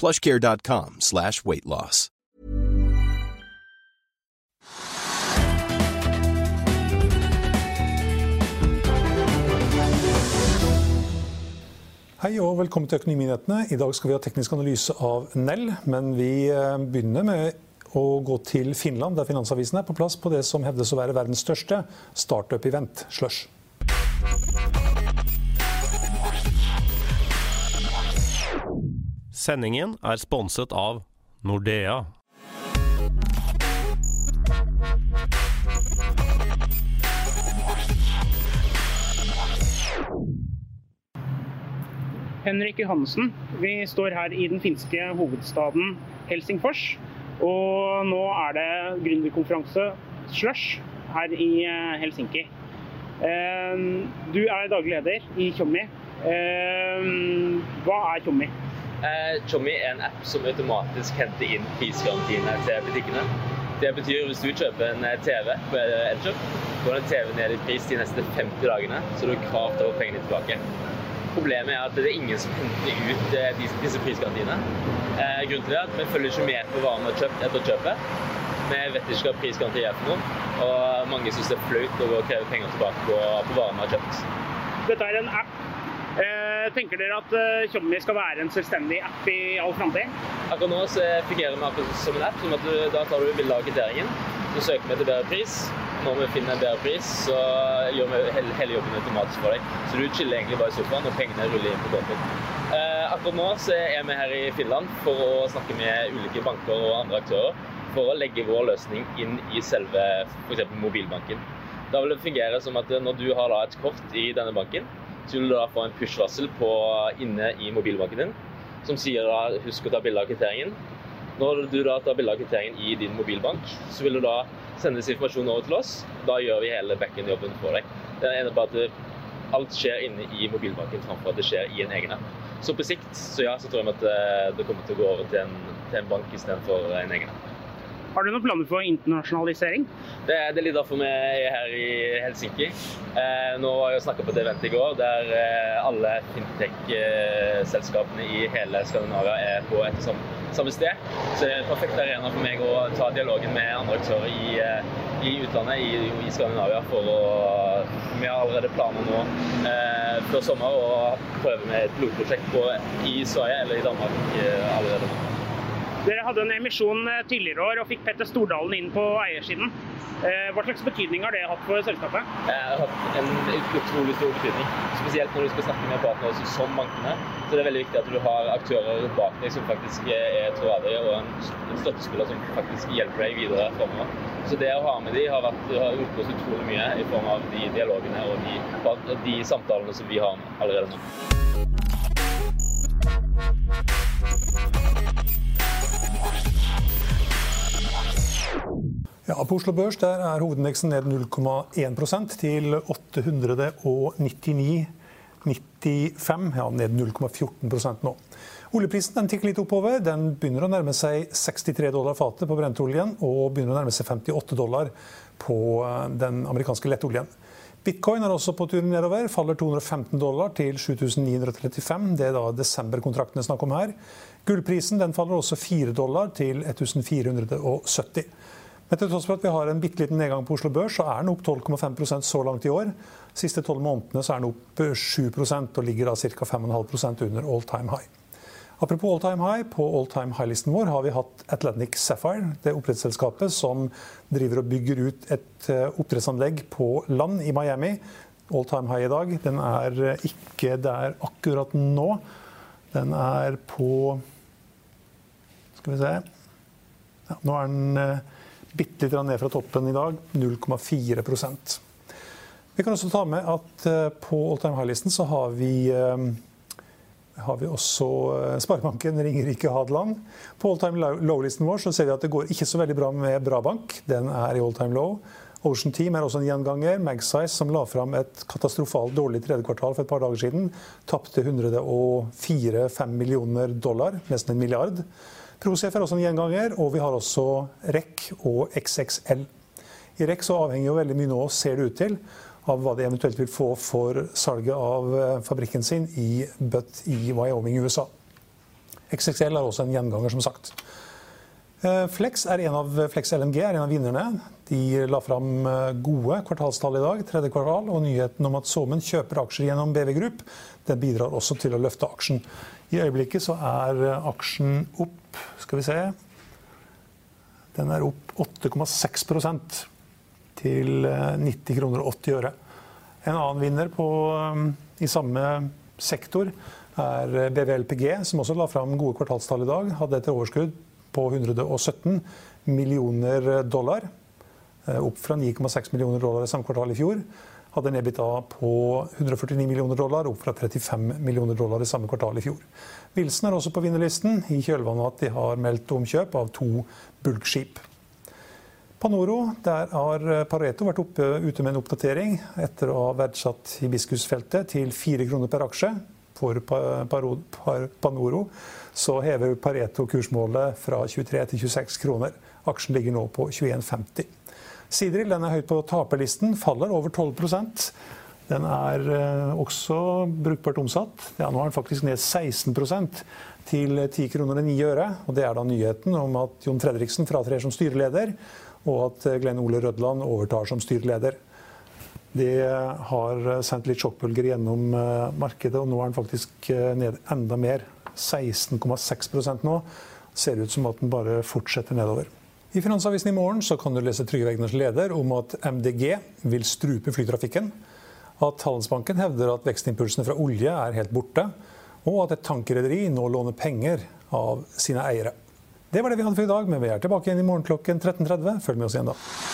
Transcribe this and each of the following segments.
plushcare.com slash weight loss. Hei og velkommen til Økonominyhetene. I dag skal vi ha teknisk analyse av Nell, men vi eh, begynner med å gå til Finland, der Finansavisen er på plass på det som hevdes å være verdens største startup-event, Slush. Sendingen er sponset av Nordea. Henrik Johannessen. Vi står her i den finske hovedstaden Helsingfors. Og nå er det gründerkonferanse Slush her i eh, Helsinki. Eh, Du er daglig leder i Tjommi. Eh, Hva er Tjommi? Eh, Tjommi er en app som automatisk henter inn prisgarantiene til butikkene. Det betyr hvis du kjøper en eh, TV på Elkjøp, går den TV ned i pris de neste 50 dagene, så du har krav til å få pengene tilbake. Problemet er at det er ingen som henter ut eh, disse, prisgarantiene. Eh, grunnen til det er at vi følger ikke med på hva vi har kjøpt etter kjøpet. Vi vet ikke hva prisgaranti er for noe, og mange syns det er flaut å kreve penger tilbake på, på varene vi har kjøpt. Dette er en app. Eh, Tenker dere at eh, Tjommi skal være en selvstendig app i all framtid? Akkurat nå så fungerer vi akkurat som en app. som at du, Da tar du bilde av kvitteringen, så søker vi etter bedre pris. Når vi finner en bedre pris, så gjør vi hele, hele jobben automatisk for deg. Så du chiller egentlig bare i sofaen, og pengene ruller inn på kontoen. Eh, akkurat nå så er vi her i Finland for å snakke med ulike banker og andre aktører for å legge vår løsning inn i selve f.eks. mobilbanken. Da vil det fungere som at når du har et kort i denne banken, så vil du da få en push-varsel inne i mobilbanken din, som sier da husk å ta bilde av kvitteringen. Når du da tar bilde av kvitteringen i din mobilbank, så vil du da sendes informasjon over til oss. Da gjør vi hele backend-jobben for deg. Det er bare at alt skjer inne i mobilbanken framfor at det skjer i en egen app. Så på sikt så ja, så tror jeg at eh, det kommer til å gå over til en, til en bank istedenfor en egen app. Har du noen planer for internasjonalisering? Det, det er litt derfor vi er her i Helsinki. Eh, nå var jeg snakka på et event i går der eh, alle fintech-selskapene i hele Skandinavia er på et og samme, sted. Så det er en perfekt arena for meg å ta dialogen med andre aktører i, eh, i utlandet, i, i Skandinavia, for å Vi har allerede planer nå eh, før sommer å prøve med et pilotprosjekt i Sverige eller i Danmark eh, allerede nå. Dere hadde en emisjon eh, tidligere år og fikk Petter Stordalen inn på eiersiden. Eh, Hva slags betydning har det hatt for selskapet? Det har hatt en utrolig stor betydning. Spesielt når du skal snakke med partnere som bankene. Så det er veldig viktig at du har aktører bak deg som faktisk er troverdige, og en støttespiller som faktisk hjelper deg videre fremover. Så det å ha med de har, har gjort oss utrolig mye i form av de dialogene og de, de samtalene som vi har allerede nå. Ja, På Oslo Børs der er hovedindeksen ned 0,1% til 899,95. Ja, ned 0,14% nå. Oljeprisen den tikker litt oppover. Den begynner å nærme seg 63 dollar fatet på brentoljen og begynner å nærme seg 58 dollar på eh, den amerikanske lettoljen. Bitcoin er også på tur nedover, faller 215 dollar til 7935. Det er da desemberkontraktene snakk om her. Gullprisen den faller også 4 dollar til 1470. Men til tross for at vi har en bitte liten nedgang på Oslo Børs, så er den opp 12,5% så langt i år. De siste tolv månedene så er den opp 7% og ligger da ca. 5,5% under all time high. Apropos all time high, på all time high-listen vår har vi hatt Atlantic Sapphire, det oppdrettsselskapet som driver og bygger ut et eh, oppdrettsanlegg på land i Miami. All time high i dag. Den er eh, ikke der akkurat nå. Den er på Skal vi se ja, Nå er den eh, bitte litt ned fra toppen i dag. 0,4% Vi kan også ta med at på all time high-listen så har vi har vi også eh, Sparebanken Ringerike Hadeland. På all time low-listen vår så ser vi at det går ikke så veldig bra med Brabank. Den er i all time low. Ocean Team er også en gjenganger. Magsize, som la fram et katastrofalt dårlig tredje kvartal for et par dager siden, tapte 104-5 millioner dollar, nesten en milliard. Prosef er også en gjenganger, og vi har også REC og XXL. I REC så avhenger jo veldig mye nå, ser det ut til, av hva de eventuelt vil få for salget av eh, fabrikken sin i Butt i Wyoming, USA. XXL er også en gjenganger, som sagt. Eh, Flex, av, Flex LNG er en av vinnerne. De la fram eh, gode kvartalstall i dag, tredje kvartal, og nyheten om at Somen kjøper aksjer gjennom BV Group, den bidrar også til å løfte aksjen. I øyeblikket så er aksjen opp Skal vi se Den er opp 8,6 til 90 eh, kroner og 80 øre. En annen vinner på, eh, i samme sektor er BV BVLPG, som også la fram gode kvartalstall i dag. Hadde et overskudd på 117 millioner dollar. Opp fra 9,6 millioner dollar i samme kvartal i fjor. Hadde en EBITDA på 149 millioner dollar, opp fra 35 millioner dollar i samme kvartal i fjor. Wilson er også på vinnerlisten, i kjølvannet at de har meldt om kjøp av to bulkskip. Panoro, der har Pareto vært oppe, ute med en oppdatering etter å ha verdsatt hibiskusfeltet til fire kroner per aksje. For Panoro så hever Pareto kursmålet fra 23 til 26 kroner. Aksjen ligger nå på 21,50. Sidril den er høyt på taperlisten, faller over 12% Den er eh, også brukbart omsatt. Ja, nå er den faktisk ned 16% til 10 kroner og 9 øre. Og det er da nyheten om at Jon Fredriksen fratrer som styreleder og at eh, Glenn Ole Rødland overtar som styreleder. Det har sendt litt sjokkbølger gjennom eh, markedet, og nå er den faktisk eh, ned enda mer. 16,6% nå. Ser ut som at den bare fortsetter nedover. I Finansavisen i morgen kan du lese Trygve Egners leder om at MDG vil strupe flytrafikken. At Handelsbanken hevder at vekstimpulsene fra olje er helt borte. Og at et tankrederi nå låner penger av sine eiere. Det var det vi hadde for i dag, men vi er tilbake igjen i morgen klokken 13.30. Følg med oss igjen da.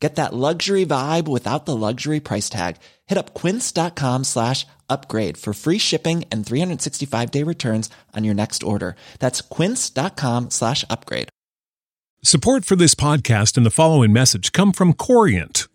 Get that luxury vibe without the luxury price tag. Hit up quince.com slash upgrade for free shipping and 365-day returns on your next order. That's quince.com slash upgrade. Support for this podcast and the following message come from Corient